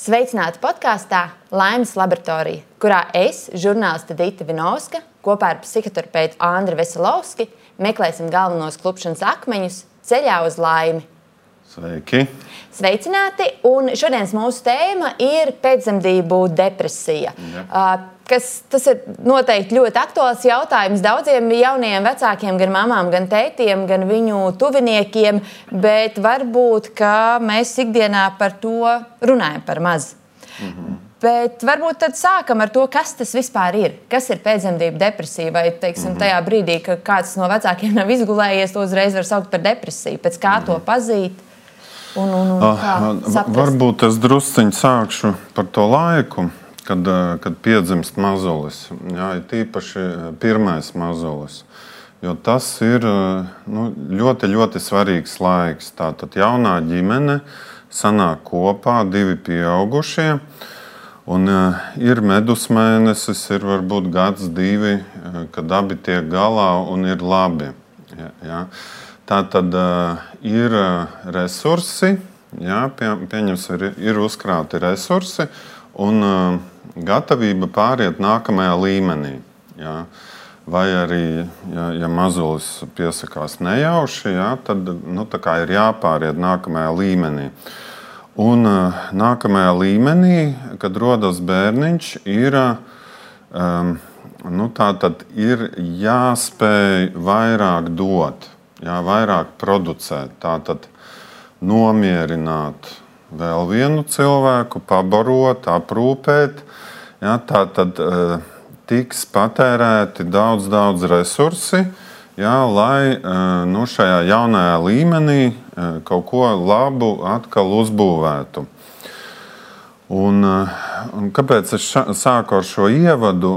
Sveicināti podkāstā Laimes laboratorija, kurā es, žurnāliste Dita Vinovska, kopā ar psihoterapeitu Andru Veselovski meklēsim galvenos klupšanas akmeņus ceļā uz laimi. Sveiki! Sveicināti! Un šodienas mūsu tēma ir pēcdzemdību depresija. Ja. Kas, tas ir noteikti ļoti aktuāls jautājums daudziem jauniem vecākiem, gan mamām, gan tētiem, gan viņu tuviniekiem. Bet varbūt mēs ikdienā par to runājam par maz. Mhm. Bet varbūt tad sākam ar to, kas tas vispār ir. Kas ir pēcdzemdību depresija? Vai teiksim, tajā brīdī, kad kāds no vecākiem nav izgulējies, to uzreiz var saukt par depresiju. Pēc kā to pazīt? Un, un, un ah, varbūt es drusciņi sākšu par to laiku, kad, eh, kad piedzimst mazulis. Jā, ir tīpaši eh, pirmais mazulis. Jo tas ir eh, nu, ļoti, ļoti svarīgs laiks. Tātad jaunā ģimene sanāk kopā, divi pieaugušie. Un, uh, ir medus mēnesis, ir varbūt gads, divi, kad abi tiek galā un ir labi. Ja, ja. Tā tad uh, ir resursi, ja, pie, pieņemsim, ir, ir uzkrāti resursi un uh, gatavība pāriet nākamajā līmenī. Ja. Vai arī, ja, ja mazulis piesakās nejauši, ja, tad nu, ir jāpāriet nākamajā līmenī. Un uh, nākamajā līmenī, kad rodas bērniņš, ir, um, nu, ir jāspēj vairāk dot, jā, vairāk producēt, tātad nomierināt vēl vienu cilvēku, pabarot, aprūpēt. Jā, tā tad uh, tiks patērēti daudz, daudz resursi, jā, lai uh, nu, šajā jaunajā līmenī kaut ko labu atkal uzbūvētu. Un, un kāpēc es sāku ar šo ievadu?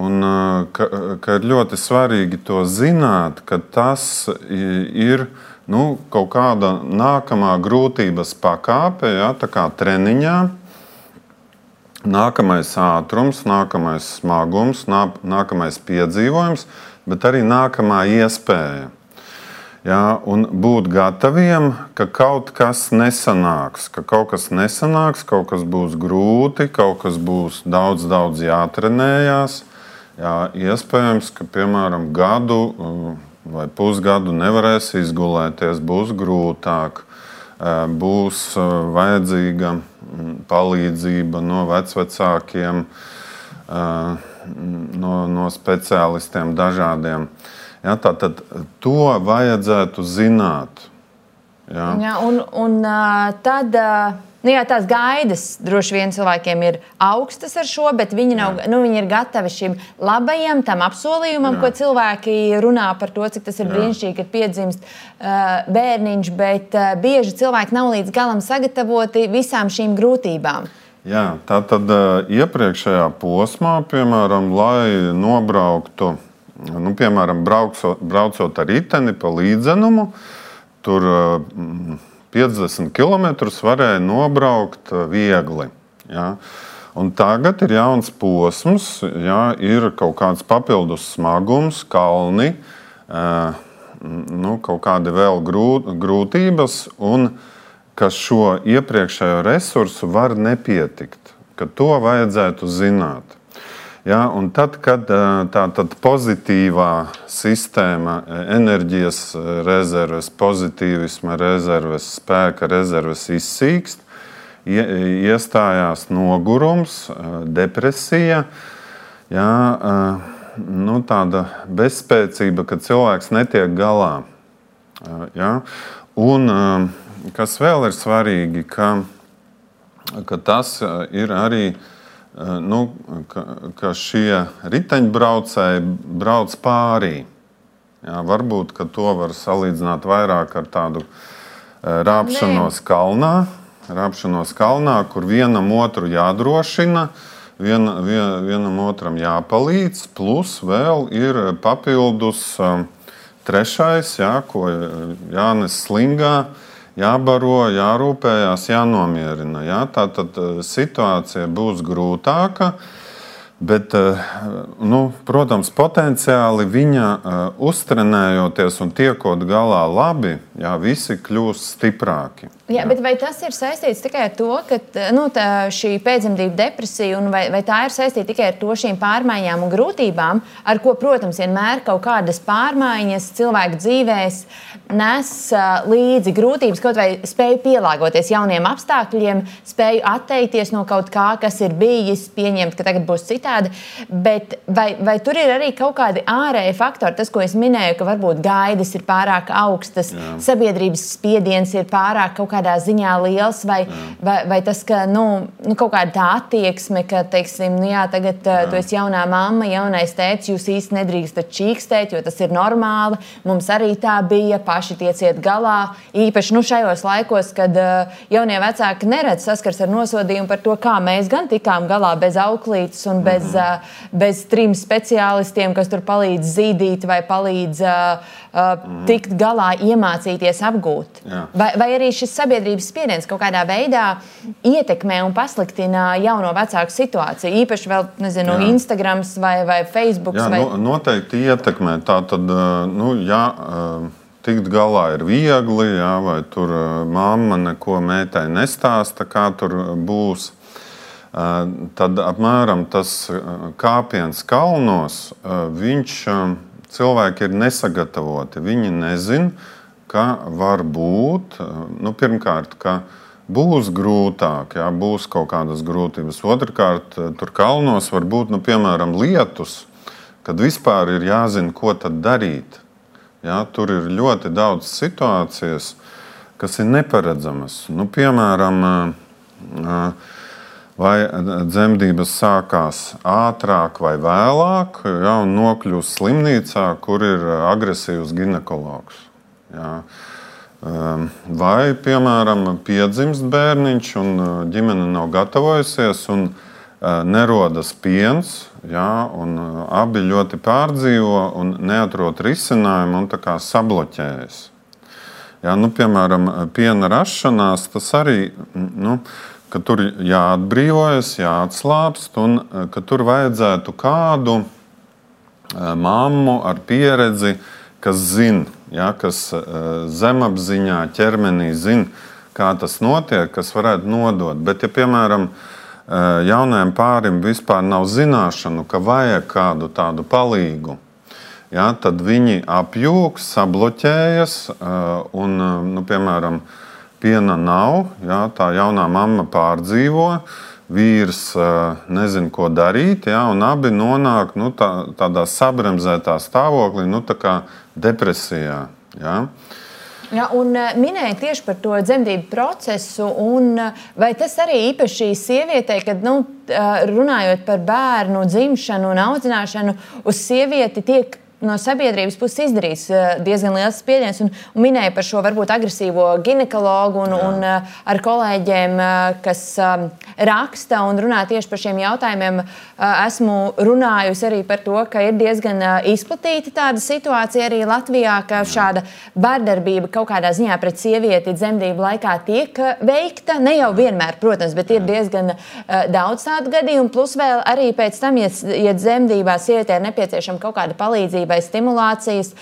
Un, ka, ka ir ļoti svarīgi to zināt, ka tas ir nu, kaut kāda nākamā grūtības pakāpe, ja, tā kā treniņā. Nākamais ātrums, nākamais smagums, nākamais piedzīvojums, bet arī nākamā iespēja. Jā, un būt gataviem, ka kaut kas nesanāks, ka kaut kas nesanāks, kaut kas būs grūti, kaut kas būs daudz, daudz jātrenējās. Jā, iespējams, ka piemēram gadu uh, vai pusgadu nevarēs izgulēties, būs grūtāk, uh, būs uh, vajadzīga mm, palīdzība no vecvecākiem, no, no speciālistiem dažādiem. Ja, Tātad to vajadzētu zināt. Ja. Ja, un, un tad. Nu jā, tās gaidas droši vien cilvēkiem ir augstas ar šo, bet viņi, nav, jā. nu, viņi ir gatavi šim labajam, tam apsolījumam, jā. ko cilvēki runā par to, cik tas ir jā. brīnišķīgi, kad piedzimst uh, bērniņš, bet uh, bieži cilvēki nav līdz galam sagatavoti visām šīm grūtībām. Jā, tā tad uh, iepriekšējā posmā, piemēram, lai nobrauktu nu, piemēram, braucot, braucot ar riteni pa līdzenumu, tur 50 km varēja nobraukt eh, viegli. Ja? Un tagad ir jauns posms, ja, ir kaut kāds papildus smagums, kalni, eh, nu, kaut kādi vēl grūt, grūtības, un ka šo iepriekšējo resursu var nepietikt, ka to vajadzētu zināt. Ja, un tad, kad tā tad pozitīvā sistēma, enerģijas rezerves, pozitīvisma rezerves, spēka rezerves izsīkst, iestājās nogurums, depresija, ja, nu, tāda bezspēcība, kad cilvēks netiek galā. Ja. Un, kas vēl ir svarīgi, ka, ka tas ir arī Eh, nu, ka, ka šie riteņbraucēji brauc pārī. Jā, varbūt to var salīdzināt vairāk ar tādu eh, rāpšanos Nē. kalnā, rāpšanos kalnā, kur vienam otru jādrošina, viena, vien, vienam otram jāpalīdz, plus vēl ir papildus eh, trešais, jā, ko Jānis Slingā jābaro, jārūpējas, jānomierina. Jā? Tā tad situācija būs grūtāka, Bet, eh, nu, protams, potenciāli viņa uh, uztrenējoties un tiekot galā labi, jā, visi kļūst stiprāki. Jā, jā. Bet vai tas ir saistīts tikai ar to, ka nu, šī pēcdzemdību depresija, vai, vai tā ir saistīta tikai ar to šīm pārmaiņām un grūtībām, ar ko, protams, vienmēr kaut kādas pārmaiņas cilvēku dzīvēs nes līdzi grūtības, kaut vai spēju pielāgoties jauniem apstākļiem, spēju atteikties no kaut kā, kas ir bijis, pieņemt, ka tagad būs citādi. Bet vai, vai tur ir arī kaut kādi ārēji faktori, tas, ko es minēju, ka varbūt gaidas ir pārāk augstas, Jā. sabiedrības spiediens ir pārāk kaut kādā ziņā liels, vai, Jā. vai, vai tas, ka nu, nu, kaut kāda tā attieksme, ka, teiksim, nu, jā, tagad Jā. tu esi jaunā mamma, jaunais tēvs, jūs īsti nedrīkstat čīkstēt, jo tas ir normāli. Mums arī tā bija, paši tieciet galā. Īpaši nu, šajos laikos, kad uh, jaunie vecāki neredz saskars ar nosodījumu par to, kā mēs gan tikām galā bez auklītes un bez bez, mm. bez trim speciālistiem, kas tur palīdz zīdīt vai palīdz uh, mm. tikt galā, iemācīties apgūt. Jā. Vai, vai arī šis sabiedrības spiediens kaut kādā veidā ietekmē un pasliktina jauno vecāku situāciju? Īpaši vēl, nezinu, jā. Instagram vai, vai Facebook. Jā, vai... no, noteikti ietekmē. Tā tad, nu, jā, tikt galā ir viegli, jā, vai tur mamma neko mētai nestāsta, kā tur būs tad apmēram tas kāpiens kalnos, viņš cilvēki ir nesagatavoti. Viņi nezina, ka var būt, nu, pirmkārt, ka būs grūtāk, jā, būs kaut kādas grūtības. Otrakārt, tur kalnos var būt, nu, piemēram, lietus, kad vispār ir jāzina, ko tad darīt. Jā, tur ir ļoti daudz situācijas, kas ir neparedzamas. Nu, piemēram, vai dzemdības sākās ātrāk vai vēlāk, ja, un nokļūst slimnīcā, kur ir agresīvs ginekologs. Ja. Ehm, vai, piemēram, piedzimst bērniņš, un uh, ģimene nav gatavojusies, un uh, nerodas piens, ja, un uh, abi ļoti pārdzīvo un neatrod risinājumu un sabloķējas. Ja, nu, piemēram, piena rašanās tas arī. Nu, ka tur jāatbrīvojas, jāatslābst, un e, ka tur vajadzētu kādu e, mammu ar pieredzi, kas zina, ja, kas e, zemapziņā, ķermenī zina, kā tas notiek, kas varētu nodot. Bet, ja piemēram, jaunajam pārim vispār nav zināšanu, ka vajag kādu tādu palīdzību, ja, tad viņi apjūgs, sabloķējas un, nu, piemēram, piena nav. Jā, tā jaunā mamma pārdzīvo, vīrs nezina, ko darīt, jā, un abi nonāk nu, tā, tādā sabremzētā stāvoklī, nu, tā kā depresijā. Jā. Ja, un minēja tieši par to dzemdību procesu, un vai tas arī īpaši sievietei, kad nu, runājot par bērnu dzimšanu un audzināšanu, uz sievieti tiek no sabiedrības puses izdarījis eh, diezgan liels spiediens un, un minēja par šo varbūt agresīvo ginekologu un, Jā. un eh, ar kolēģiem, eh, kas raksta un runā tieši par šiem jautājumiem. Esmu runājusi arī par to, ka ir diezgan izplatīta tāda situācija arī Latvijā, ka šāda vardarbība kaut kādā ziņā pret sievieti dzemdību laikā tiek veikta. Ne jau vienmēr, protams, bet ir diezgan daudz tādu gadījumu. Plus vēl arī pēc tam, ja, ja dzemdībā sievietē ir nepieciešama kaut kāda palīdzība vai stimulācijas.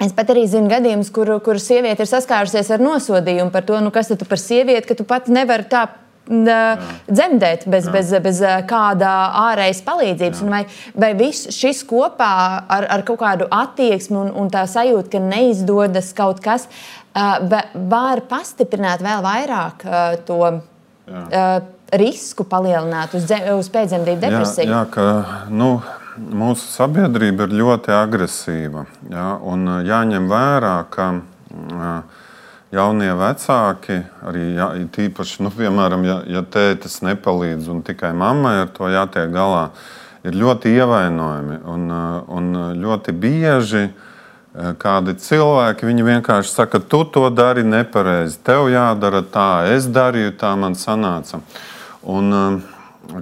Es pat arī zinu gadījumus, kur, kur sieviete ir saskārusies ar nosodījumu par to, nu, kas tu par sievieti, ka tu pat nevari tā dzemdēt bez, Jā. bez, bez kāda ārējas palīdzības. Vai, vai viss šis kopā ar, ar kaut kādu attieksmi un, un tā sajūta, ka neizdodas kaut kas, var pastiprināt vēl vairāk to Jā. risku, palielināt uz, uz pēcdzemdību depresiju? Jā, jā ka, nu, mūsu sabiedrība ir ļoti agresīva. Ja, un jāņem vērā, ka jaunie vecāki, arī ja, tīpaši, nu, piemēram, ja, ja tētis nepalīdz un tikai mammai ar to jātiek galā, ir ļoti ievainojami. Un, un ļoti bieži kādi cilvēki vienkārši saka, tu to dari nepareizi, tev jādara tā, es darīju tā, man sanāca. Un,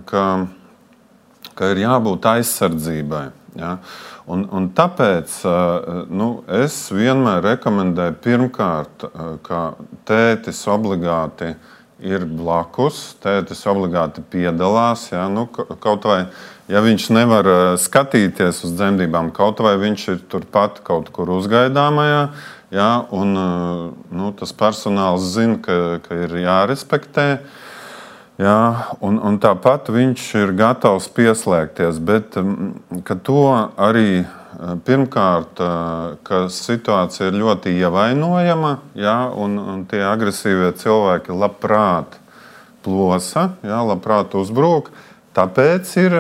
ka, ka ir jābūt aizsardzībai. Ja? Un, un tāpēc nu, es vienmēr rekomendēju, pirmkārt, ka tētis obligāti ir blakus, tētis obligāti piedalās. Jā, nu, kaut vai ja viņš nevar skatīties uz dzemdībām, kaut vai viņš ir turpat kaut kur uzgaidāmajā, jā, un nu, tas personāls zina, ka, ka ir jārespektē. Jā, un, un tāpat viņš ir gatavs pieslēgties, bet to arī Pirmkārt, ka situācija ir ļoti ievainojama, ja, un, un tie agresīvie cilvēki labprāt plosa, ja, labprāt uzbrūk. Tāpēc ir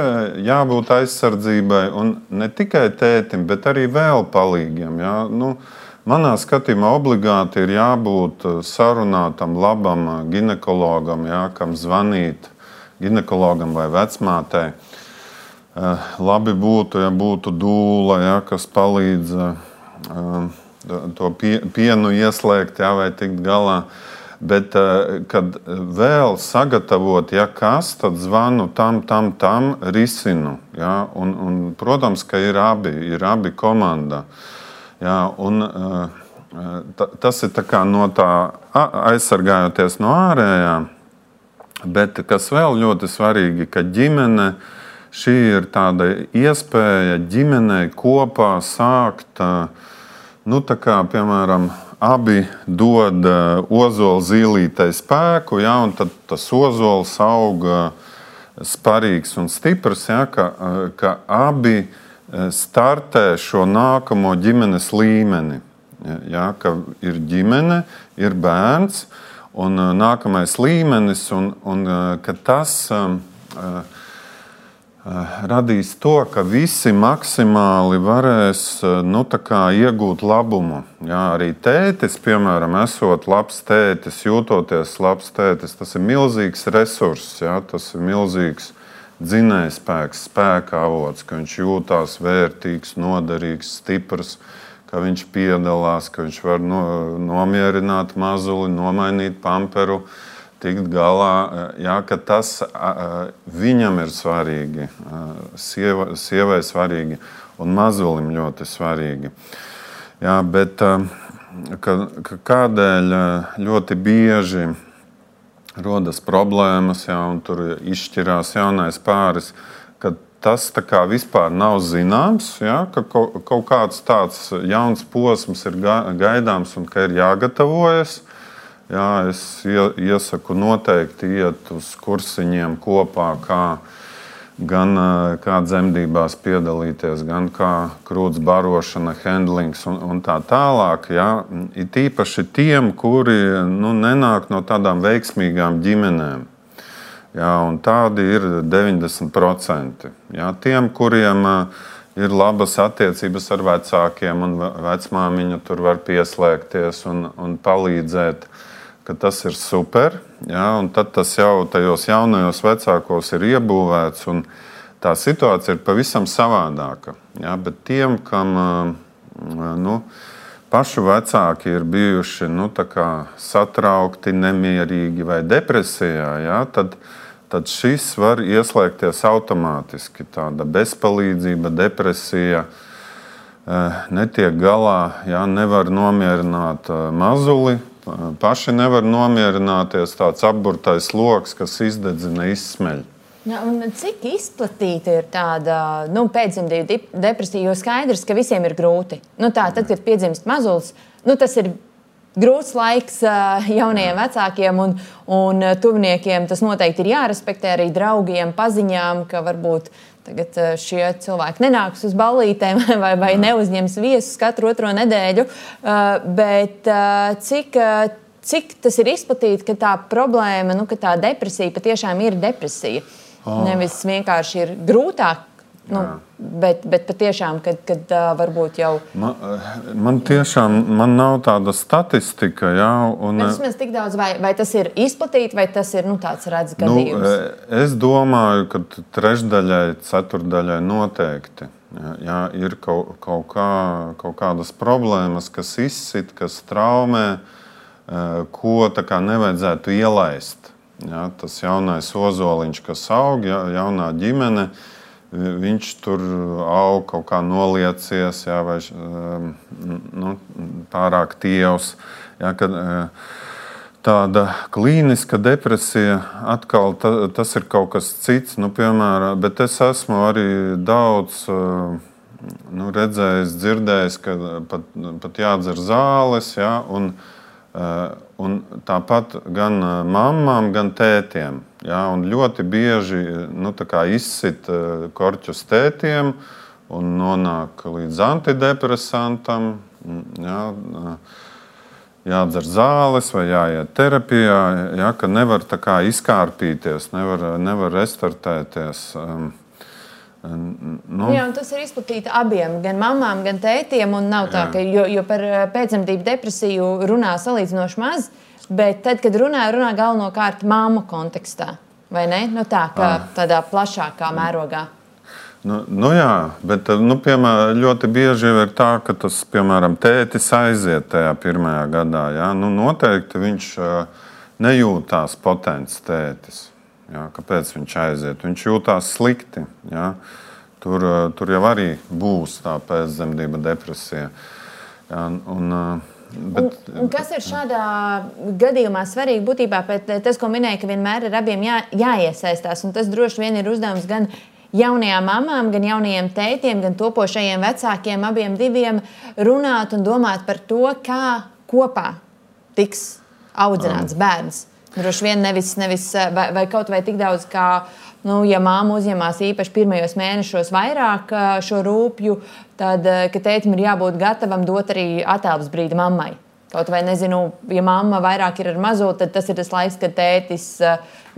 jābūt aizsardzībai un ne tikai tētim, bet arī vēl palīgiem. Ja. Nu, manā skatījumā obligāti ir jābūt sarunātam, labam ginekologam, ja, kam zvanīt ginekologam vai vecmātei Eh, labi būtu, ja būtu dūle, ja, kas palīdz eh, to pie, pienu ieslēgt ja, vai tikt galā. Bet, eh, kad vēl sagatavot, ja kas, tad zvanu tam, tam, tam, risinu. Ja, un, un, protams, ka ir abi, ir abi komanda. Ja, un, ta, tas ir no tā aizsargājoties no ārējā. Bet kas vēl ļoti svarīgi, ka ģimene ir Šī ir tāda iespēja ģimenei kopā sākt, nu, kā, piemēram, abi dod ozola zīlītei spēku, ja, un tas ozols auga sparīgs un stiprs, ja, ka, ka abi startē šo nākamo ģimenes līmeni. Ja, ka ir ģimene, ir bērns, un nākamais līmenis, un, un ka tas uh, Eh, radīs to, ka visi maksimāli varēs eh, nu, iegūt labumu. Jā, arī tētis, piemēram, esot labs tētis, jūtoties labs tētis, tas ir milzīgs resurss, jā, tas ir milzīgs dzinējspēks, spēka avots, ka viņš jūtās vērtīgs, noderīgs, stiprs, ka viņš piedalās, ka viņš var no, nomierināt mazuli, nomainīt pamperu. Tikt galā, eh, jā, ka tas viņam ir svarīgi, sieva, sievai svarīgi un mazulim ļoti svarīgi. Jā, bet ka, ka kādēļ ļoti bieži rodas problēmas, jā, un tur izšķirās jaunais pāris, tas kā vispār nav zināms, ja, ka kaut kāds tāds jauns posms ir gaidāms un ka ir jāgatavojas. Jā, es iesaku noteikti iet uz kursiņiem kopā, kā gan kā dzemdībās piedalīties, gan kā krūts barošana, handlings un, un tā tālāk. Jā. It īpaši tiem, kuri nu, nenāk no tādām veiksmīgām ģimenēm. Jā, tādi ir 90%. Jā, tiem, kuriem ir labas attiecības ar vecākiem, un vecmāmiņa tur var pieslēgties un, un palīdzēt ka tas ir super. Ja, tad tas jau tajos jaunajos vecākos ir iebūvēts. Tā situācija ir pavisam savādāka. Ja, bet tiem, kam nu, pašu vecāki ir bijuši nu, satraukti, nemierīgi vai depresijā, ja, tad, tad šis var ieslēgties automātiski. Tāda bezpalīdzība, depresija netiek galā, ja, nevar nomierināt mazuli paši nevar nomierināties. Tāds apburtais lokus, kas izdedzina, izsmeļ. Ja, cik izplatīta ir tāda nu, pēcdzemdību depresija? Jo skaidrs, ka visiem ir grūti. Nu, tā, tad, kad piedzimst mazulis, nu, tas ir grūts laiks jaunajiem vecākiem un, un tuviniekiem. Tas noteikti ir jārespektē arī draugiem, paziņām, ka varbūt Tagad eh, šie cilvēki nenāks uz ballītēm vai, vai neuzņems viesus katru otro nedēļu. Eh, bet eh, cik, cik tas ir izplatīts, ka tā problēma, nu, ka tā depresija patiešām ir depresija? Oh. Nevis vienkārši ir grūtāk Nu, bet, bet patiešām, kad, kad uh, varbūt jau. Man, man tiešām man nav tāda statistika, jā. Un, bet vismaz tik daudz, vai, vai tas ir izplatīts, vai tas ir nu, tāds redzams nu, gadījums? Nu, es domāju, ka trešdaļai, ceturdaļai noteikti. Jā, jā, ir kaut, kaut, kā, kaut kādas problēmas, kas izsit, kas traumē, ko kā nevajadzētu ielaist. Jā, tas jaunais ozoliņš, kas aug, jā, jaunā ģimene, uh, viņš tur aug kaut kā noliecies, jā, vai um, nu, pārāk tievs. Jā, kad, uh, tāda klīniska depresija, atkal ta, tas ir kaut kas cits. Nu, piemēram, bet es esmu arī daudz nu, redzējis, dzirdējis, ka pat, pat jādzer zāles. Ja, un, un tāpat gan mammām, gan tētiem. Ja, ļoti bieži nu, izsit korķus tētiem un nonāk līdz antidepresantam. Ja, jādzer zāles vai jāiet terapijā, ja, ka nevar izkārpīties, nevar, nevar restartēties. Um, Nu. Jā, tas ir izplatīts abiem, gan mamām, gan tētiem. Tā, ka, jo, jo par uh, pēcdzemdību depresiju runā salīdzinoši maz, bet tad, kad runā, runā galvenokārt māmu kontekstā. Vai ne? Nu, tā kā ah. tādā plašākā mērogā. Nu, nu jā, bet nu, piemēram, ļoti bieži ir tā, ka tas piemēram, tētis aiziet tajā pirmajā gadā. Jā. Nu, noteikti viņš nejūtās potents tētis. Jā. Kāpēc viņš aiziet? Viņš jūtās slikti. Jā. Tur, tur jau arī būs tā pēcdzemdība depresija. Jā, un, Bet, un, un kas ir šādā gadījumā svarīgi? Būtībā tas, ko minēja, ka vienmēr ir abiem jā, jāiesaistās. Tas droši vien ir uzdevums gan jaunajām mamām, gan jaunajiem tētiem, gan topošajiem vecākiem, abiem diviem runāt un domāt par to, kā kopā tiks audzināts um. bērns. Droši vien nevis, nevis vai, vai kaut vai tik daudz, kā, nu, ja māma uzņemās īpaši pirmajos mēnešos vairāk šo rūpju, tad, ka tētim ir jābūt gatavam dot arī attēlus brīdi mammai. Kaut vai nezinu, ja mamma vairāk ir ar mazo, tad tas ir tas laiks, kad tētis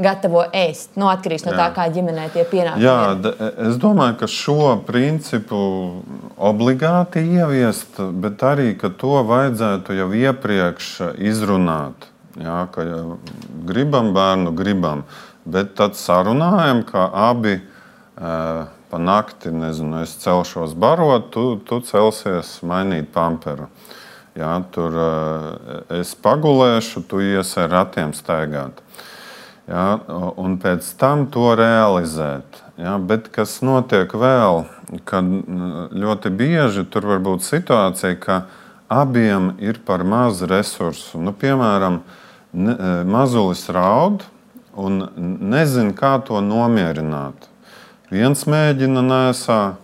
gatavo ēst. Nu, atkarīgs no Jā. tā, kā ģimenē tie pienākumi. Jā, ir. es domāju, ka šo principu obligāti ieviest, bet arī to vajadzētu jau iepriekš izrunāt. Jā, ka ja gribam bērnu, gribam, bet tad sarunājam, ka abi uh, pa nakti, nezinu, es celšos barot, tu, tu celsies mainīt pamperu. Jā, tur eh, es pagulēšu, tu iesi ar ratiem staigāt. Jā, un pēc tam to realizēt. Jā, bet kas notiek vēl, kad ļoti bieži tur var būt situācija, ka abiem ir par maz resursu. Nu, piemēram, ne, eh, mazulis raud un nezina, kā to nomierināt. Viens mēģina nesāt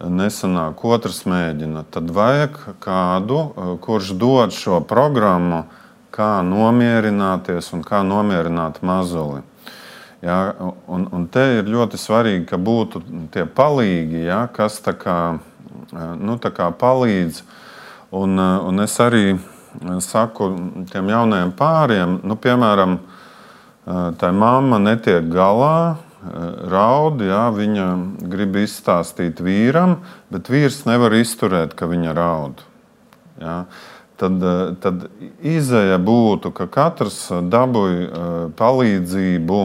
nesanāk, otrs mēģina, tad vajag kādu, eh, kurš dod šo programmu, kā nomierināties un kā nomierināt mazuli. Ja, un, un te ir ļoti svarīgi, ka būtu tie palīgi, ja, kas tā kā, eh, nu, tā kā palīdz. Un, eh, un es arī saku tiem jaunajiem pāriem, nu, piemēram, tā mamma netiek galā raud, jā, viņa grib izstāstīt vīram, bet vīrs nevar izturēt, ka viņa raud. Jā. Tad, tad izēja būtu, ka katrs dabūja eh, palīdzību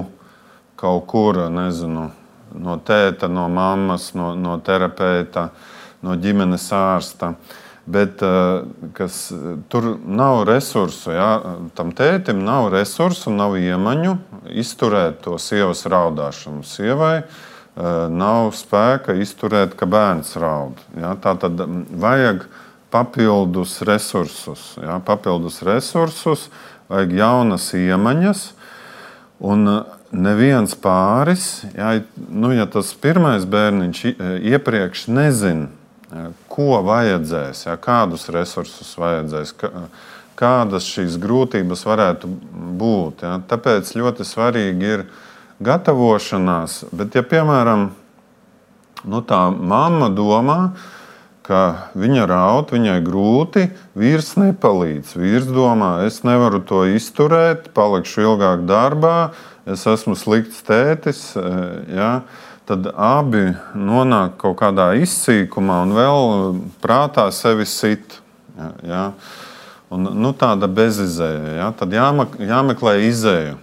kaut kur, nezinu, no tēta, no mammas, no, no terapeita, no ģimenes ārsta. Uh, Bet eh, kas, tur nav resursu. Ja? Tam tētim nav resursu, nav iemaņu izturēt to sievas raudāšanu. Sievai eh, nav spēka izturēt, ka bērns raud. Ja? Tā tad mm, vajag papildus resursus. Ja? Papildus resursus, vajag jaunas iemaņas. Un eh, neviens pāris, ja, nu, ja tas pirmais bērniņš iepriekš nezina, ko vajadzēs, ja, kādus resursus vajadzēs, kādas šīs grūtības varētu būt. Ja. Tāpēc ļoti svarīgi ir gatavošanās. Bet, ja piemēram nu, tā mamma domā, ka viņa raud, viņai grūti, vīrs nepalīdz. Vīrs domā, es nevaru to izturēt, palikšu ilgāk darbā, es esmu slikts tētis. Ja tad abi nonāk kaut kādā izsīkumā un vēl prātā sevi sit. Ja, ja. Un, nu, tāda bezizēja. Ja. Tad jāmak, jāmeklē izēja.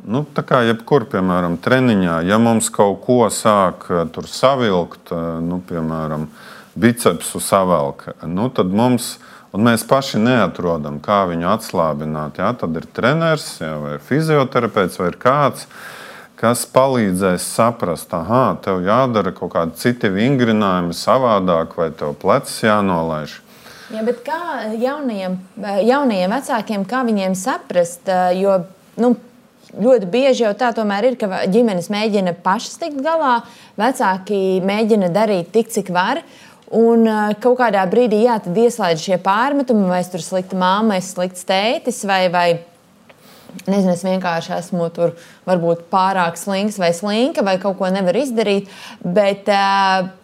Nu, tā kā jebkur, piemēram, treniņā, ja mums kaut ko sāk eh, savilkt, eh, nu, piemēram, bicepsu savelk, nu, tad mums, un mēs paši neatrodam, kā viņu atslābināt. Ja. Tad ir treneris, ja, vai fizioterapeits, vai kāds cits kas palīdzēs saprast, ah, tev jādara kaut kādi citi vingrinājumi savādāk, vai tev plecs jānolaiž. Ja, kā jaunajiem, jaunajiem vecākiem, kā viņiem saprast, jo nu, ļoti bieži jau tā tomēr ir, ka ģimenes mēģina pašas tikt galā, vecāki mēģina darīt tik, cik var. Un kaut kādā brīdī jā, ieslēdz šie pārmetumi, vai es tur slikta māma, es slikts tētis, vai, vai Nezinu, es vienkārši esmu tur varbūt pārāk slings vai slinka, vai kaut ko nevaru izdarīt. Bet,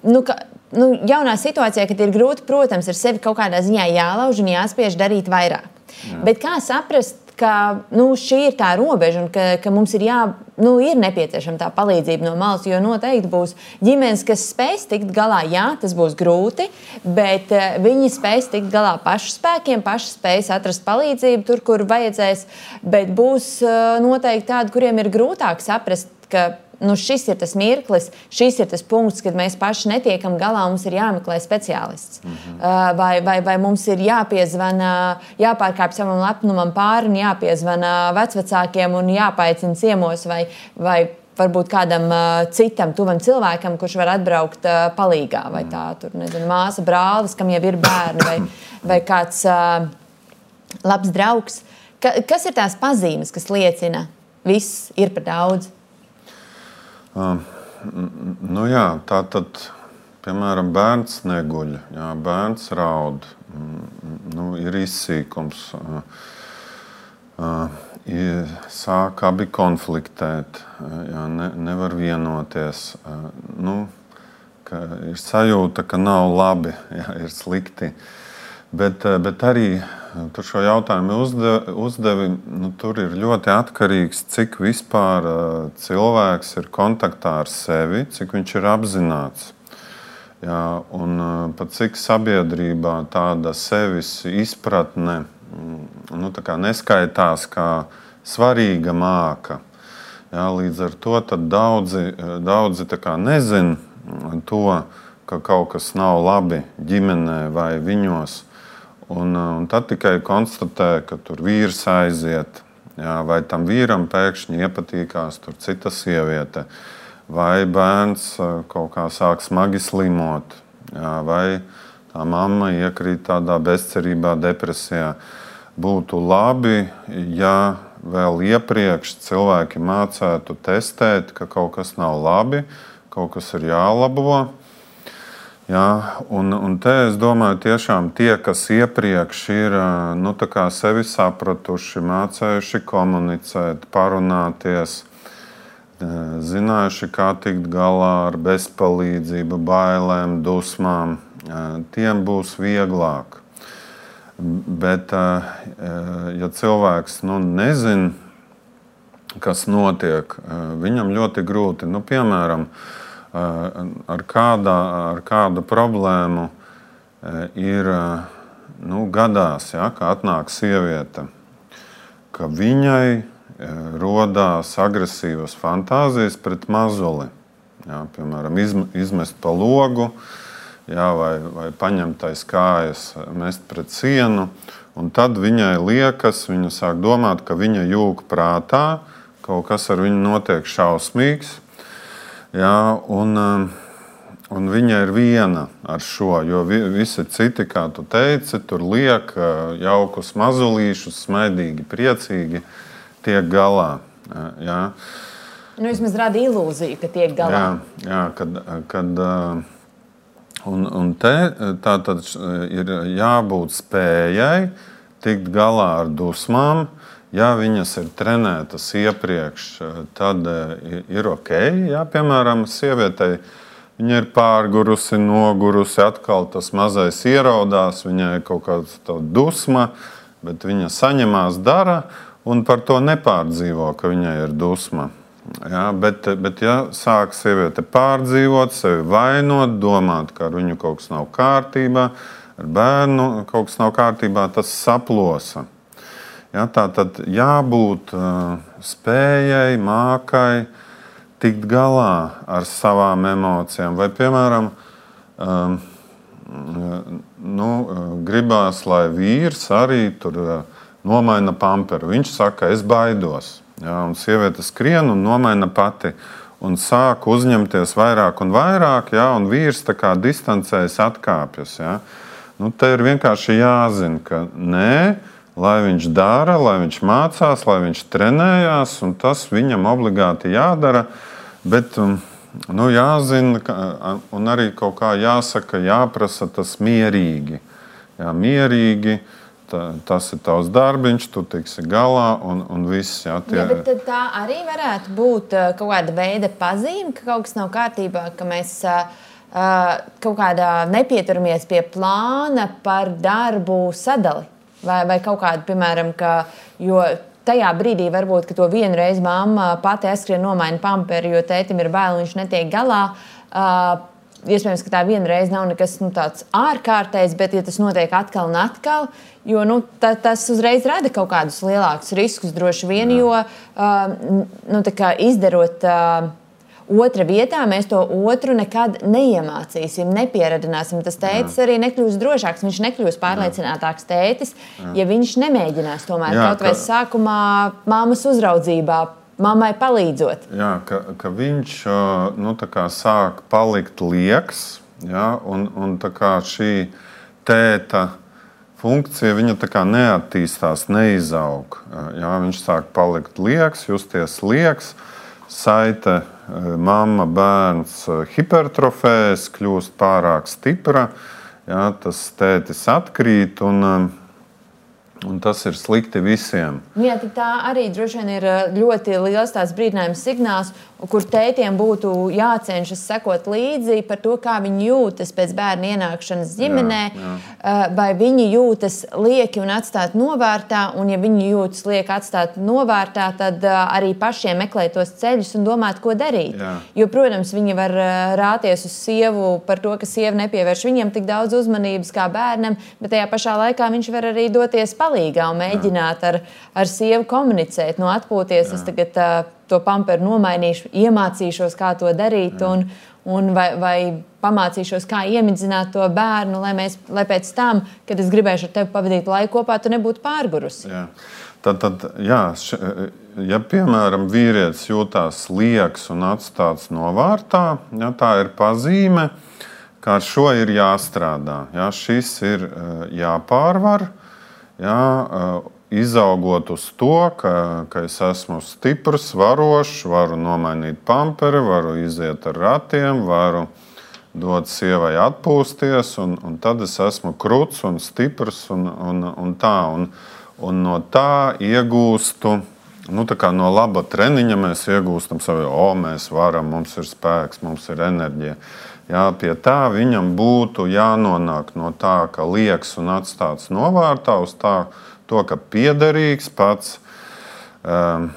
nu, ka, nu, jaunā situācijā, kad ir grūti, protams, ir sevi kaut kādā ziņā jālauž un jāspiež darīt vairāk. Jā. Bet kā saprast, ka nu, šī ir tā robeža un ka, ka mums ir, jā, nu, ir nepieciešama tā palīdzība no malas. Jo noteikti būs ģimenes, kas spēs tikt galā. Jā, tas būs grūti, bet uh, viņi spēs tikt galā pašu spēkiem, paši spēs atrast palīdzību tur, kur vajadzēs. Bet būs uh, noteikti tādi, kuriem ir grūtāk saprast, ka nu, šis ir tas mirklis, šis ir tas punkts, kad mēs paši netiekam galā, mums ir jāmeklē speciālists. Mm -hmm. vai, vai, vai mums ir jāpiezvana, jāpārkāpj savam lepnumam pāri un jāpiezvana vecvecākiem un jāpaicina ciemos vai, vai varbūt kādam uh, citam, tuvam cilvēkam, kurš var atbraukt uh, palīgā, vai tā tur, nezinu, māsa, brālis, kam jau ir bērni, vai, vai kāds uh, labs draugs. Ka, kas ir tās pazīmes, kas liecina, viss ir par daudz? Uh, nu jā, tā tad, piemēram, bērns neguļ, jā, bērns raud, nu, ir izsīkums. Uh, uh, sāk abi konfliktēt, jā, ne, nevar vienoties. Uh, nu, ir sajūta, ka nav labi, jā, ir slikti. Bet, bet arī Tu šo jautājumu uzdevi. uzdevi nu, tur ir ļoti atkarīgs, cik vispār cilvēks ir kontaktā ar sevi, cik viņš ir apzināts. Jā, un pat cik sabiedrībā tāda sevis izpratne mm, nu, neskaitās kā svarīga māka. Jā, līdz ar to daudzi, daudzi nezina to, ka kaut kas nav labi ģimenē vai viņos. Un, uh, un tad tikai konstatē, ka tur vīrs aiziet, jā, vai tam vīram pēkšņi iepatīkās cita sieviete, vai bērns uh, kaut kā sāk smagi slimot, jā, vai tā mamma iekrīt tādā bezcerībā, depresijā. Būtu labi, ja vēl iepriekš cilvēki mācētu testēt, ka kaut kas nav labi, kaut kas ir jālabo Jā, un, un te es domāju, tiešām tie, kas iepriekš ir nu, sevi sapratuši, mācījuši komunicēt, parunāties, zinājuši, kā tikt galā ar bezpalīdzību, bailēm, dusmām, tiem būs vieglāk. Bet, ja cilvēks nu, nezina, kas notiek, viņam ļoti grūti, nu, piemēram, ar, kādā, ar kādu problēmu ir nu, gadās, ja, ka atnāk sieviete, ka viņai rodās agresīvas fantāzijas pret mazuli. Ja, piemēram, izmest pa logu, ja, vai, vai paņemt aiz kājas, mest pret sienu. Un tad viņai liekas, viņa sāk domāt, ka viņa jūg prātā, kaut kas ar viņu notiek šausmīgs, Jā, un, um, un viņa ir viena ar šo, jo visi citi, kā tu teici, tur liek uh, jaukus mazulīšus, smaidīgi, priecīgi tiek galā. Jā. Nu, vismaz rada ilūziju, ka tiek galā. Jā, jā kad, kad, uh, un, un te tā tad ir jābūt spējai tikt galā ar dusmām, Ja viņas ir trenētas iepriekš, tad eh, ir ok. Ja, piemēram, sievietei viņa ir pārgurusi, nogurusi, atkal tas mazais ieraudās, viņai ir kaut kāda dusma, bet viņa saņemās, dara un par to nepārdzīvo, ka viņai ir dusma. Ja, bet, bet, ja sāk sieviete pārdzīvot, sevi vainot, domāt, ka ar viņu kaut kas nav kārtībā, ar bērnu kaut kas nav kārtībā, tas saplosa. Ja, tā tad jābūt uh, spējai, mākai tikt galā ar savām emocijām. Vai, piemēram, um, nu, gribās, lai vīrs arī tur uh, nomaina pamperu. Viņš saka, es baidos. Ja, un sieviete skrien un nomaina pati. Un sāk uzņemties vairāk un vairāk, ja, un vīrs tā kā distancējas, atkāpjas. Ja. Nu, te ir vienkārši jāzina, ka nē, lai viņš dara, lai viņš mācās, lai viņš trenējās, un tas viņam obligāti jādara. Bet, um, nu, jāzina, un arī kaut kā jāsaka, jāprasa tas mierīgi. Jā, mierīgi tā, tas ir tavs darbiņš, tu tiksi galā un, un viss. Jā, tie... bet tā arī varētu būt kaut kāda veida pazīme, ka kaut kas nav kārtībā, ka mēs kaut kādā nepieturamies pie plāna par darbu sadali. Vai, vai kaut kāda, piemēram, ka, jo tajā brīdī varbūt to vienu reizi mamma pati aizskrien nomaina pamperi, jo tētim ir bail, viņš netiek galā. Uh, iespējams, ka tā vienreiz nav nekas nu, tāds ārkārtējs, bet ja tas notiek atkal un atkal, jo nu, ta, tas uzreiz rada kaut kādus lielākus riskus droši vien, Jā. jo uh, nu, izdarot. Uh, Otra vietā mēs to otru nekad neiemācīsim, nepieradināsim. Tas tētis Jā. arī nekļūs drošāks, viņš nekļūs pārliecinātāks tētis, Jā. ja viņš nemēģinās tomēr Jā, kaut vai ka... sākumā māmas uzraudzībā mammai palīdzot. Jā, ka, ka viņš nu, sāk palikt lieks, jā, un, un šī tēta funkcija viņa neattīstās, neizaug. Jā, viņš sāk palikt lieks, justies lieks, saite mamma, bērns hipertrofēs, kļūst pārāk stipra, jā, tas tētis atkrīt. Un, Un tas ir slikti visiem. Jā, tā arī droši vien ir ļoti liels brīdinājums signāls, kur tētiem būtu jācenšas sekot līdzi par to, kā viņi jūtas pēc bērna ienākšanas ģimenē, jā, jā. vai viņi jūtas lieki un atstāti novārtā. Un, ja viņi jūtas lieki atstāti novārtā, tad arī pašiem meklēt tos ceļus un domāt, ko darīt. Jā. Jo, protams, viņi var rāties uz sievu par to, ka sieva nepievērš viņam tik daudz uzmanības kā bērnam, bet tajā pašā laikā viņš var arī doties palīdzēt palīgā un mēģināt ar, ar sievu komunicēt, no atpūties. Jā. Es tagad uh, to pamperu nomainīšu, iemācīšos, kā to darīt. Jā. Un, un vai, vai pamācīšos, kā iemidzināt to bērnu, lai, mēs, lai pēc tam, kad es gribēšu ar tevi pavadīt laiku kopā, tu nebūtu pārgurusi. Jā. Tad, tad jā, š, ja piemēram vīrietis jūtas lieks un atstāts novārtā, ja, tā ir pazīme, ka ar šo ir jāstrādā. Ja, šis ir jāpārvar. Uh, Jā, izaugot uz to, ka, ka es esmu stiprs, varošs, varu nomainīt pamperi, varu iziet ar ratiem, varu dot sievai atpūsties, un, un tad es esmu krūts un stiprs un, un, un tā. Un, un no tā iegūstu. Nu, no laba treniņa mēs iegūstam savu, o, mēs varam, mums ir spēks, mums ir enerģija. Jā, pie tā viņam būtu jānonāk no tā, ka liekas un atstāts novārtā uz tā, to, ka piederīgs pats. Um,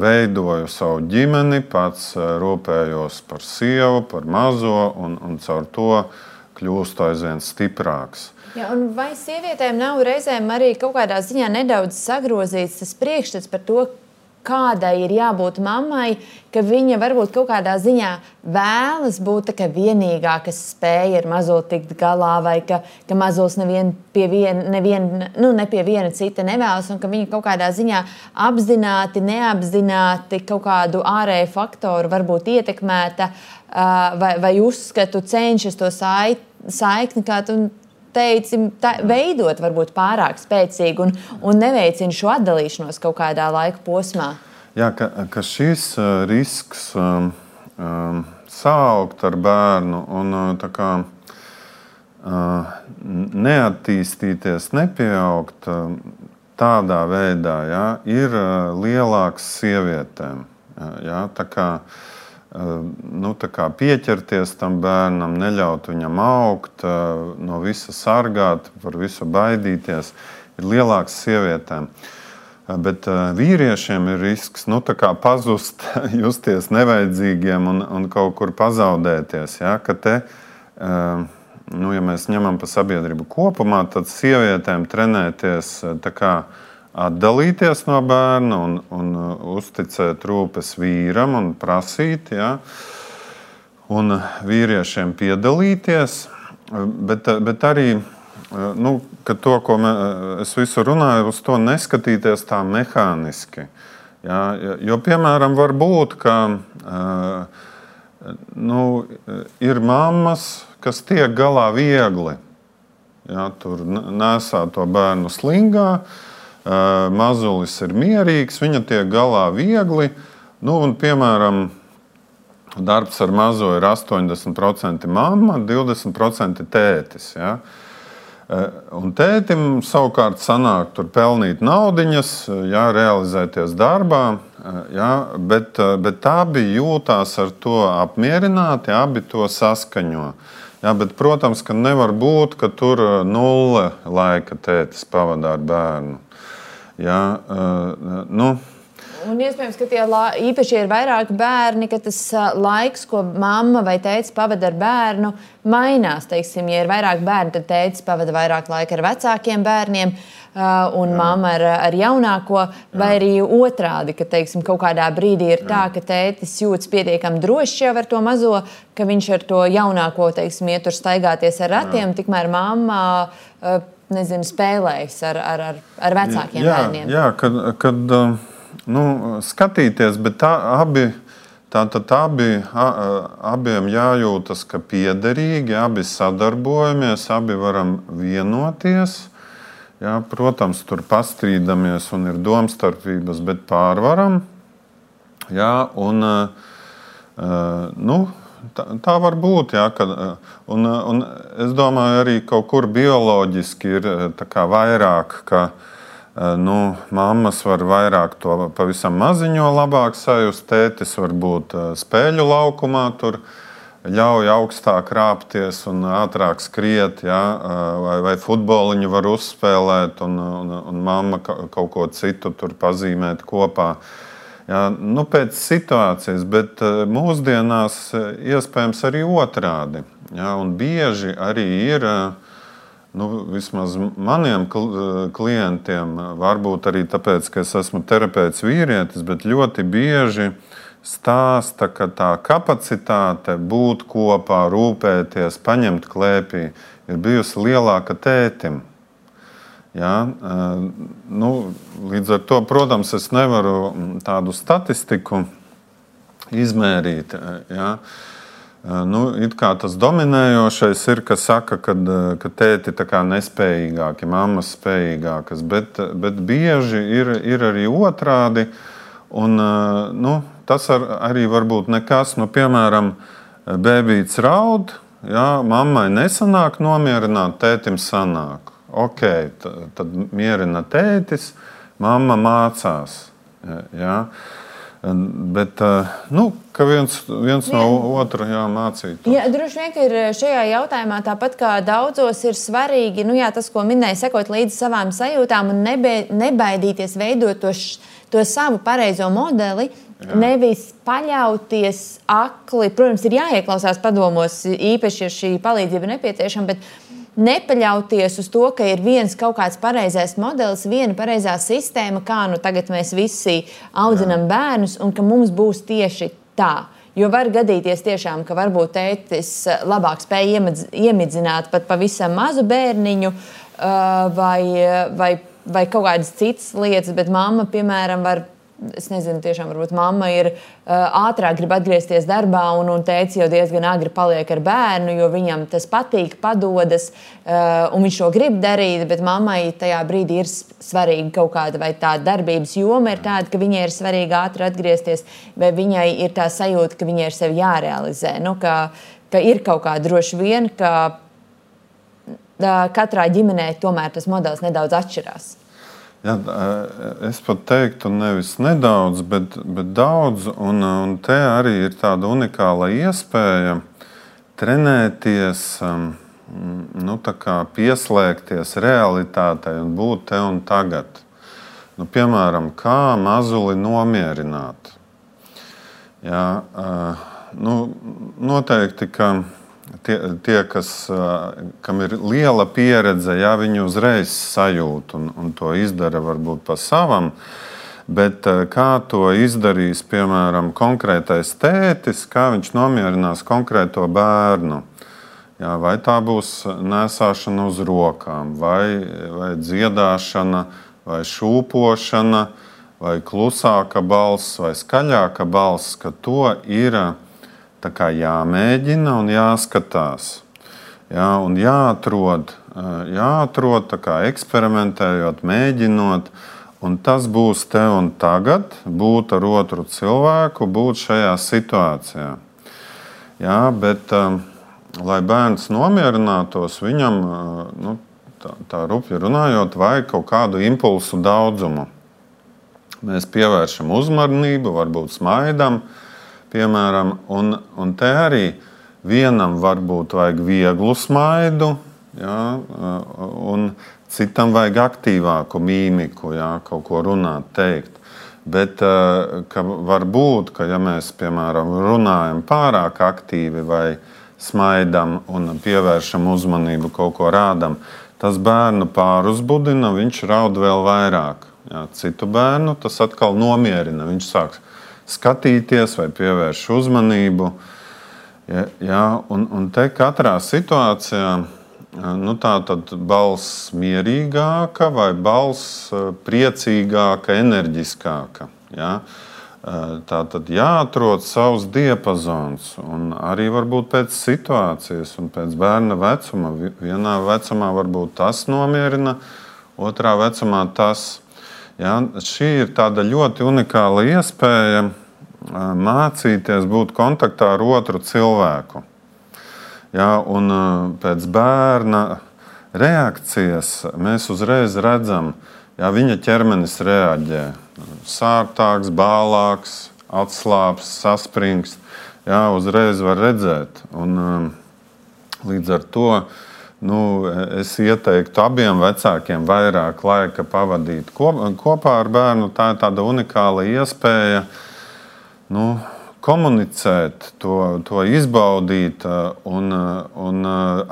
veidoju savu ģimeni, pats rūpējos par sievu, par mazo, un, un caur to kļūstu aizvien stiprāks. Ja, vai sievietēm nav reizēm arī kaut kādā ziņā nedaudz sagrozīts tas priekšstats par to, kādai ir jābūt mammai, ka viņa varbūt kaut kādā ziņā vēlas būt vienīgā, kas spēj ar mazuli tikt galā, vai ka, ka mazulis nevien pie viena, nevien, nu, ne pie viena cita nevēlas, un ka viņa kaut kādā ziņā apzināti, neapzināti kaut kādu ārēju faktoru varbūt ietekmēta vai, vai uzskatu cenšas to saikni, kā tu teici, tā, veidot varbūt pārāk spēcīgi un, un neveicina šo atdalīšanos kaut kādā laika posmā. Jā, ka, ka šis uh, risks um, um, saukt ar bērnu un uh, kā, uh, neattīstīties, nepieaugt uh, tādā veidā, jā, ir uh, lielāks sievietēm. Jā, tā kā uh, nu, pieķerties tam bērnam, neļaut viņam augt, no visa sargāt, par visu baidīties, ir lielāks sievietēm. Bet vīriešiem ir risks nu, pazust, justies nevajadzīgiem un, un kaut kur pazaudēties. Ja? Ka te, nu, ja mēs ņemam pa sabiedrību kopumā, tad sievietēm trenēties kā, atdalīties no bērna un, un uh, uzticēt rūpes vīram un prasīt, ja, un vīriešiem piedalīties. Bet, bet arī uh, nu, to, ko mē, es visu runāju, uz to neskatīties tā mehāniski. Ja, jo, piemēram, var būt, ka uh, nu, ir mammas, kas tiek galā viegli jā, tur nesā to bērnu slingā. Mazulis ir mierīgs, viņa tiek galā viegli. Nu, un, piemēram, darbs ar mazo ir 80% mamma, 20% tētis. Ja? Un tētim savukārt sanāk tur pelnīt naudiņas, jā, realizēties darbā, jā, bet, bet abi jūtās ar to apmierināti, abi to saskaņo. Jā, bet, protams, ka nevar būt, ka tur nulle laika tētis pavadā ar bērnu. Jā, nu, Un iespējams, ka tie īpaši ir vairāki bērni, ka tas laiks, ko mamma vai tēvs pavada ar bērnu, mainās. Teiksim, ja ir vairāk bērnu, tad tēvs pavada vairāk laika ar vecākiem bērniem. Un Jā. mamma ar, ar jaunāko, vai Jā. arī otrādi, ka teiksim, kaut kādā brīdī ir tā, ka tētis jūtas pietiekami drošs jau ar to mazo, ka viņš ar to jaunāko teiksim, iet tur staigāties ar ratiem, Jā. tikmēr mamma nezinu, spēlējas ar, ar, ar, ar vecākiem jā, bērniem. Jā, kad, kad nu, skatīties, bet tā abi. Tātad abi, abiem jājūtas, ka piederīgi, abi sadarbojamies, abi varam vienoties. Jā, protams, tur pastrīdamies un ir domstarpības, bet pārvaram. Jā, un, nu, tā, tā var būt. Jā, kad, un, un es domāju, arī kaut kur bioloģiski ir vairāk. Ka, Nu, mammas var vairāk to pavisam maziņo labāk sajust, tētis var būt spēļu laukumā, tur ļauj augstāk krāpties un ātrāk skriet, ja, vai, vai futboliņu var uzspēlēt, un, un, un mamma kaut ko citu tur pazīmēt kopā. Ja, nu, pēc situācijas, bet mūsdienās iespējams arī otrādi. Ja, bieži arī ir uh, Nu, vismaz maniem klientiem, varbūt arī tāpēc, ka es esmu terapeits vīrietis, bet ļoti bieži stāsta, ka tā kapacitāte būt kopā, rūpēties, paņemt klēpī ir bijusi lielāka tētim. Ja? Nu, līdz ar to, protams, es nevaru tādu statistiku izmērīt. Ja? Nu, tas dominējošais ir, ka saka, ka, ka tēti ir nespējīgāki, mammas spējīgākas, bet, bet bieži ir, ir arī otrādi. Un, nu, tas ar, arī var būt nekas, nu, piemēram, bērns raud, jā, mammai nesanāk nomierināt, tētim sanāk. Ok, tad, mierina tētis, mamma mācās. Jā. Bet eh, nu, viens, viens no otra jāmācīt. Jā, droši vien, ka ir eh, šajā jautājumā tāpat kā daudzos ir svarīgi nu, jā, tas, ko minēja, sekot līdzi savām sajūtām un nebe, nebaidīties veidot to, š, to savu pareizo modeli. Jā. Nevis paļauties akli. Protams, ir jāieklausās padomos, īpaši, ja šī palīdzība nepieciešama, bet nepaļauties uz to, ka ir viens kaut kāds pareizais modelis, viena pareizā sistēma, kā nu tagad mēs visi audzinām bērnus, un ka mums būs tieši tā. Jo var gadīties tiešām, ka varbūt tētis labāk spēj iemidzināt pat pavisam mazu bērniņu vai, vai, vai kaut kādas citas lietas, bet mamma, piemēram, var es nezinu, tiešām varbūt mamma ir uh, ātrāk grib atgriezties darbā, un, un teica, jau diezgan agri paliek ar bērnu, jo viņam tas patīk, padodas, uh, un viņš to grib darīt. Bet mammai tajā brīdī ir svarīga kaut kāda vai tā darbības joma, ir tāda, ka viņai ir svarīgi ātri atgriezties, vai viņai ir tā sajūta, ka viņai ir sevi jārealizē. Nu, ka, ka ir kaut kā droši vien, ka uh, katrā ģimenē tomēr tas modelis nedaudz atšķirās. Jā, es pat teiktu, nevis nedaudz, bet, bet daudz. Un, un te arī ir tāda unikāla iespēja trenēties, nu, pieslēgties realitātei un būt te un tagad. Nu, piemēram, kā mazuli nomierināt. Jā, nu, noteikti, ka tie, tie kas, kam ir liela pieredze, jā, viņi uzreiz sajūt un, un to izdara varbūt pa savam. Bet kā to izdarīs, piemēram, konkrētais tētis, kā viņš nomierinās konkrēto bērnu? Jā, vai tā būs nesāšana uz rokām, vai, vai dziedāšana, vai šūpošana, vai klusāka balss, vai skaļāka balss, ka to ir jāmēģina un jāskatās. Jā, un jāatrod jāatrod, eksperimentējot, mēģinot. Un tas būs te un tagad, būt ar otru cilvēku, būt šajā situācijā. Jā, bet, lai bērns nomierinātos, viņam, nu, tā, tā rupji runājot, vajag kaut kādu impulsu daudzumu. Mēs pievēršam uzmanību, varbūt smaidam, piemēram, un, un te arī vienam varbūt vajag vieglu smaidu, jā, un citam vajag aktīvāku mīmiku, jā, kaut ko runāt, teikt. Bet var būt, ka ja mēs, piemēram, runājam pārāk aktīvi vai smaidam un pievēršam uzmanību, kaut ko rādam, tas bērnu pāruzbudina, viņš raud vēl vairāk. Jā, citu bērnu tas atkal nomierina. Viņš sāk skatīties vai pievērš uzmanību. Ja, jā, un, un te katrā situācijā nu, tā balss mierīgāka vai balss priecīgāka, enerģiskāka. Ja? Tā tad jāatrod savs diapazons, arī varbūt pēc situācijas un pēc bērna vecuma. Vienā vecumā varbūt tas nomierina, otrā vecumā tas. Ja? Šī ir tāda ļoti unikāla iespēja mācīties būt kontaktā ar otru cilvēku. Ja, un pēc bērna reakcijas mēs uzreiz redzam, ja viņa ķermenis reaģē. Sārtāks, bālāks, atslābs, saspringts. Jā, uzreiz var redzēt. Un, līdz ar to nu, es ieteiktu abiem vecākiem vairāk laika pavadīt kopā ar bērnu. Tā ir tāda unikāla iespēja. Nu, komunicēt, to, to izbaudīt un, un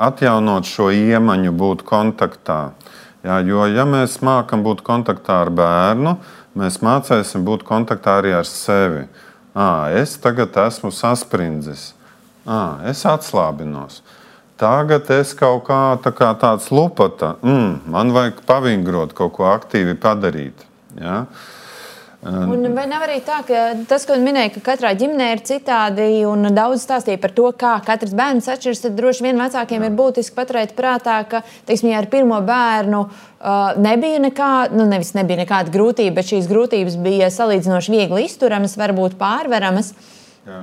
atjaunot šo iemaņu, būt kontaktā. Jā, jo, ja mēs mākam būt kontaktā ar bērnu, mēs mācīsim būt kontaktā arī ar sevi. À, es tagad esmu sasprindzis, à, es atslābinos. Tagad es kaut kā, tā kā tāds lupata, mm, man vajag pavingrot, kaut ko aktīvi padarīt. Ja? Uh, Un vai nav arī tā, ka tas, ko minēja, ka katrā ģimenē ir citādi, un daudz stāstīja par to, kā katrs bērns atšķiras, tad droši vien vecākiem Jā. ir būtiski paturēt prātā, ka, teiksim, ja ar pirmo bērnu uh, nebija nekāda, nu nevis nebija nekāda grūtība, bet šīs grūtības bija salīdzinoši viegli izturamas, varbūt pārveramas. Jā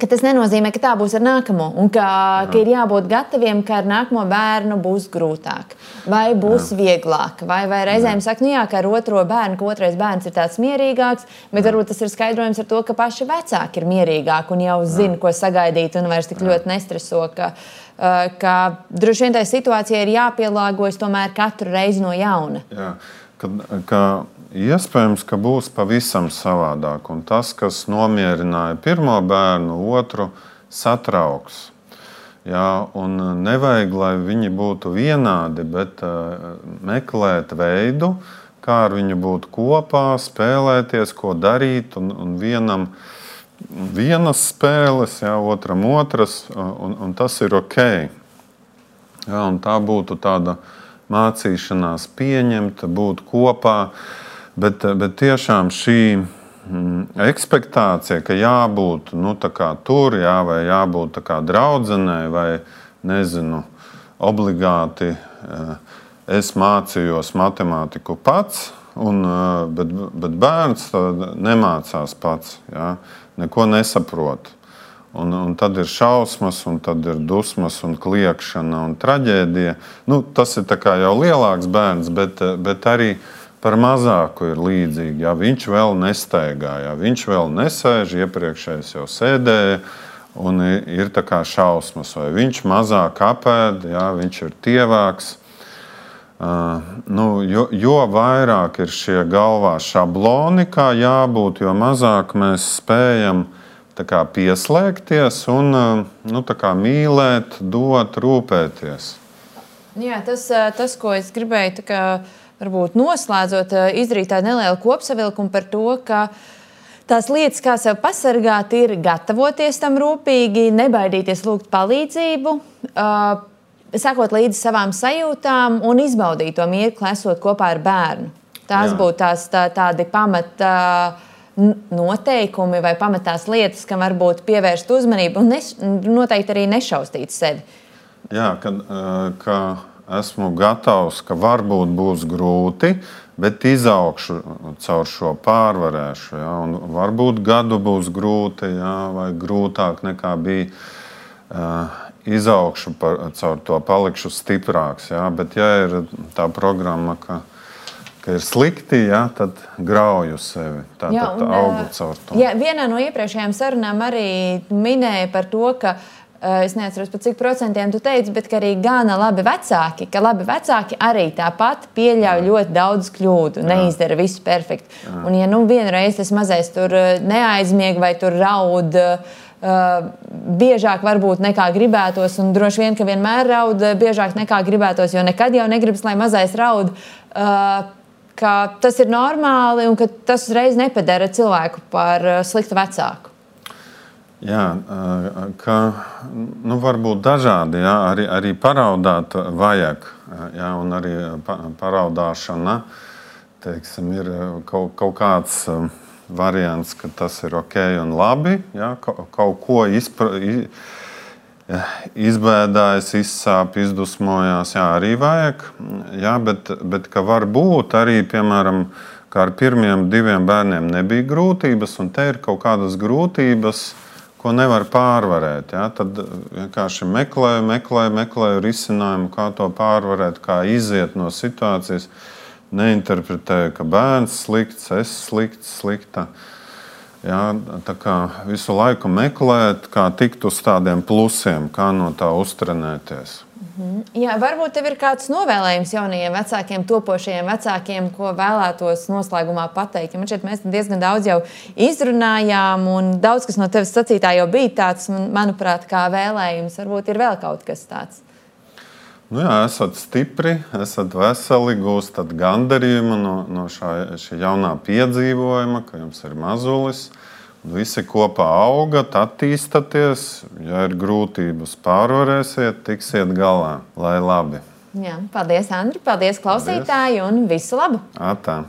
ka tas nenozīmē, ka tā būs ar nākamo, un ka, Jā. ka ir jābūt gataviem, ka ar nākamo bērnu būs grūtāk, vai būs Jā. vieglāk, vai, vai reizēm saka, nu jā, ka ar otro bērnu, ka otrais bērns ir tāds mierīgāks, bet Jā. varbūt tas ir skaidrojums ar to, ka paši vecāki ir mierīgāki un jau zina, ko sagaidīt, un vairs tik Jā. ļoti nestreso. Ka, ka droši vien tai situācijai ir jāpielāgojas tomēr katru reizi no jauna. Jā. Kad, ka Iespējams, ka būs pavisam savādāk. Un tas, kas nomierināja pirmo bērnu, otru satrauks. Jā, un nevajag, lai viņi būtu vienādi, bet uh, meklēt veidu, kā ar viņu būt kopā, spēlēties, ko darīt. Un, un vienam vienas spēles, jā, otram otras, un, un tas ir ok. Jā, tā būtu tāda mācīšanās, pieņemt, būt kopā. Uh, Bet, bet tiešām šī mm, ekspektācija, ka jābūt nu, tur, jā, vai jābūt draudzenei, vai nezinu, obligāti eh, es mācījos matemātiku pats, un, eh, bet, bet bērns nemācās pats, jā, neko nesaprot. Un, un tad ir šausmas, un tad ir dusmas, un kliēkšana un traģēdija. Nu, tas ir jau lielāks bērns, bet, bet arī par mazāku ir līdzīgi. Ja viņš vēl nestaigā, ja viņš vēl nesēž, iepriekšējais jau sēdēja. Un ir tā kā šausmas, vai viņš mazāk apēd, ja viņš ir tievāks. Uh, nu, jo, jo vairāk ir šie galvā šabloni, kā jābūt, jo mazāk mēs spējam kā, pieslēgties un nu, kā, mīlēt, dot, rūpēties. Jā, tas, tas ko es gribēju varbūt noslēdzot, eh, izdarīt tādu nelielu kopsavilkumu par to, ka tās lietas, kā sev pasargāt, ir gatavoties tam rūpīgi, nebaidīties lūgt palīdzību. Uh, Sakot līdzi savām sajūtām un izbaudīt to mirkli, esot kopā ar bērnu. Tās Jā. būtu tās tā, tādi pamata noteikumi vai pamatās lietas, kam varbūt pievērst uzmanību un neš, noteikti arī nešaustīt sevi. Jā, kad, ka esmu gatavs, ka varbūt būs grūti, bet izaugšu caur šo pārvarēšu. Ja? Un varbūt gadu būs grūti, ja? vai grūtāk nekā bija. Uh, izaugšu par, caur to, palikšu stiprāks. Ja? Bet, ja ir tā programma, ka, ka ir slikti, ja? tad grauju sevi. Tā tad augu caur to. Jā, vienā no iepriekšējām sarunām arī minēja par to, ka es neatceros, cik procentiem tu teici, bet arī gana labi vecāki, ka labi vecāki arī tāpat pieļauj Jā. ļoti daudz kļūdu, Jā. neizdara visu perfekti. Jā. Un, ja nu vienreiz tas mazais tur neaizmieg vai tur raud, uh, biežāk varbūt nekā gribētos, un droši vien, ka vienmēr raud biežāk nekā gribētos, jo nekad jau negribas, lai mazais raud. Uh, Tas ir normāli un ka tas uzreiz nepadara cilvēku par sliktu vecāku. Jā, ka nu, var būt dažādi. Jā, arī, arī paraudāt vajag. Jā, un arī paraudāšana teiksim, ir kaut, kaut kāds variants, ka tas ir ok un labi. Jā, kaut ko izpra, izbēdājas, izsāp, izdusmojās. Jā, arī vajag. Jā, bet, bet ka var būt arī, piemēram, ar pirmiem diviem bērniem nebija grūtības, un te ir kaut kādas grūtības ko nevar pārvarēt. Ja? Tad vienkārši meklēju, meklēju, meklēju risinājumu, kā to pārvarēt, kā iziet no situācijas. Neinterpretēju, ka bērns slikts, es slikts, slikta. Ja? Tā kā visu laiku meklēt, kā tikt uz tādiem plusiem, kā no tā uztrenēties. Mhm. Jā, varbūt tev ir kāds novēlējums jaunajiem vecākiem, topošajiem vecākiem, ko vēlētos noslēgumā pateikt. Man šķiet, mēs diezgan daudz jau izrunājām, un daudz kas no tevis sacītā jau bija tāds, manuprāt, kā vēlējums. Varbūt ir vēl kaut kas tāds. Nu jā, esat stipri, esat veseli, gūstat gandarījumu no, no šā, šī jaunā piedzīvojuma, ka jums ir mazulis. Visi kopā augat, attīstāties. Ja ir grūtības, pārvarēsiet, tiksiet galā. Lai labi! Jā, paldies, Andri! Paldies, klausītāji! Paldies. Un visu labu! Atā.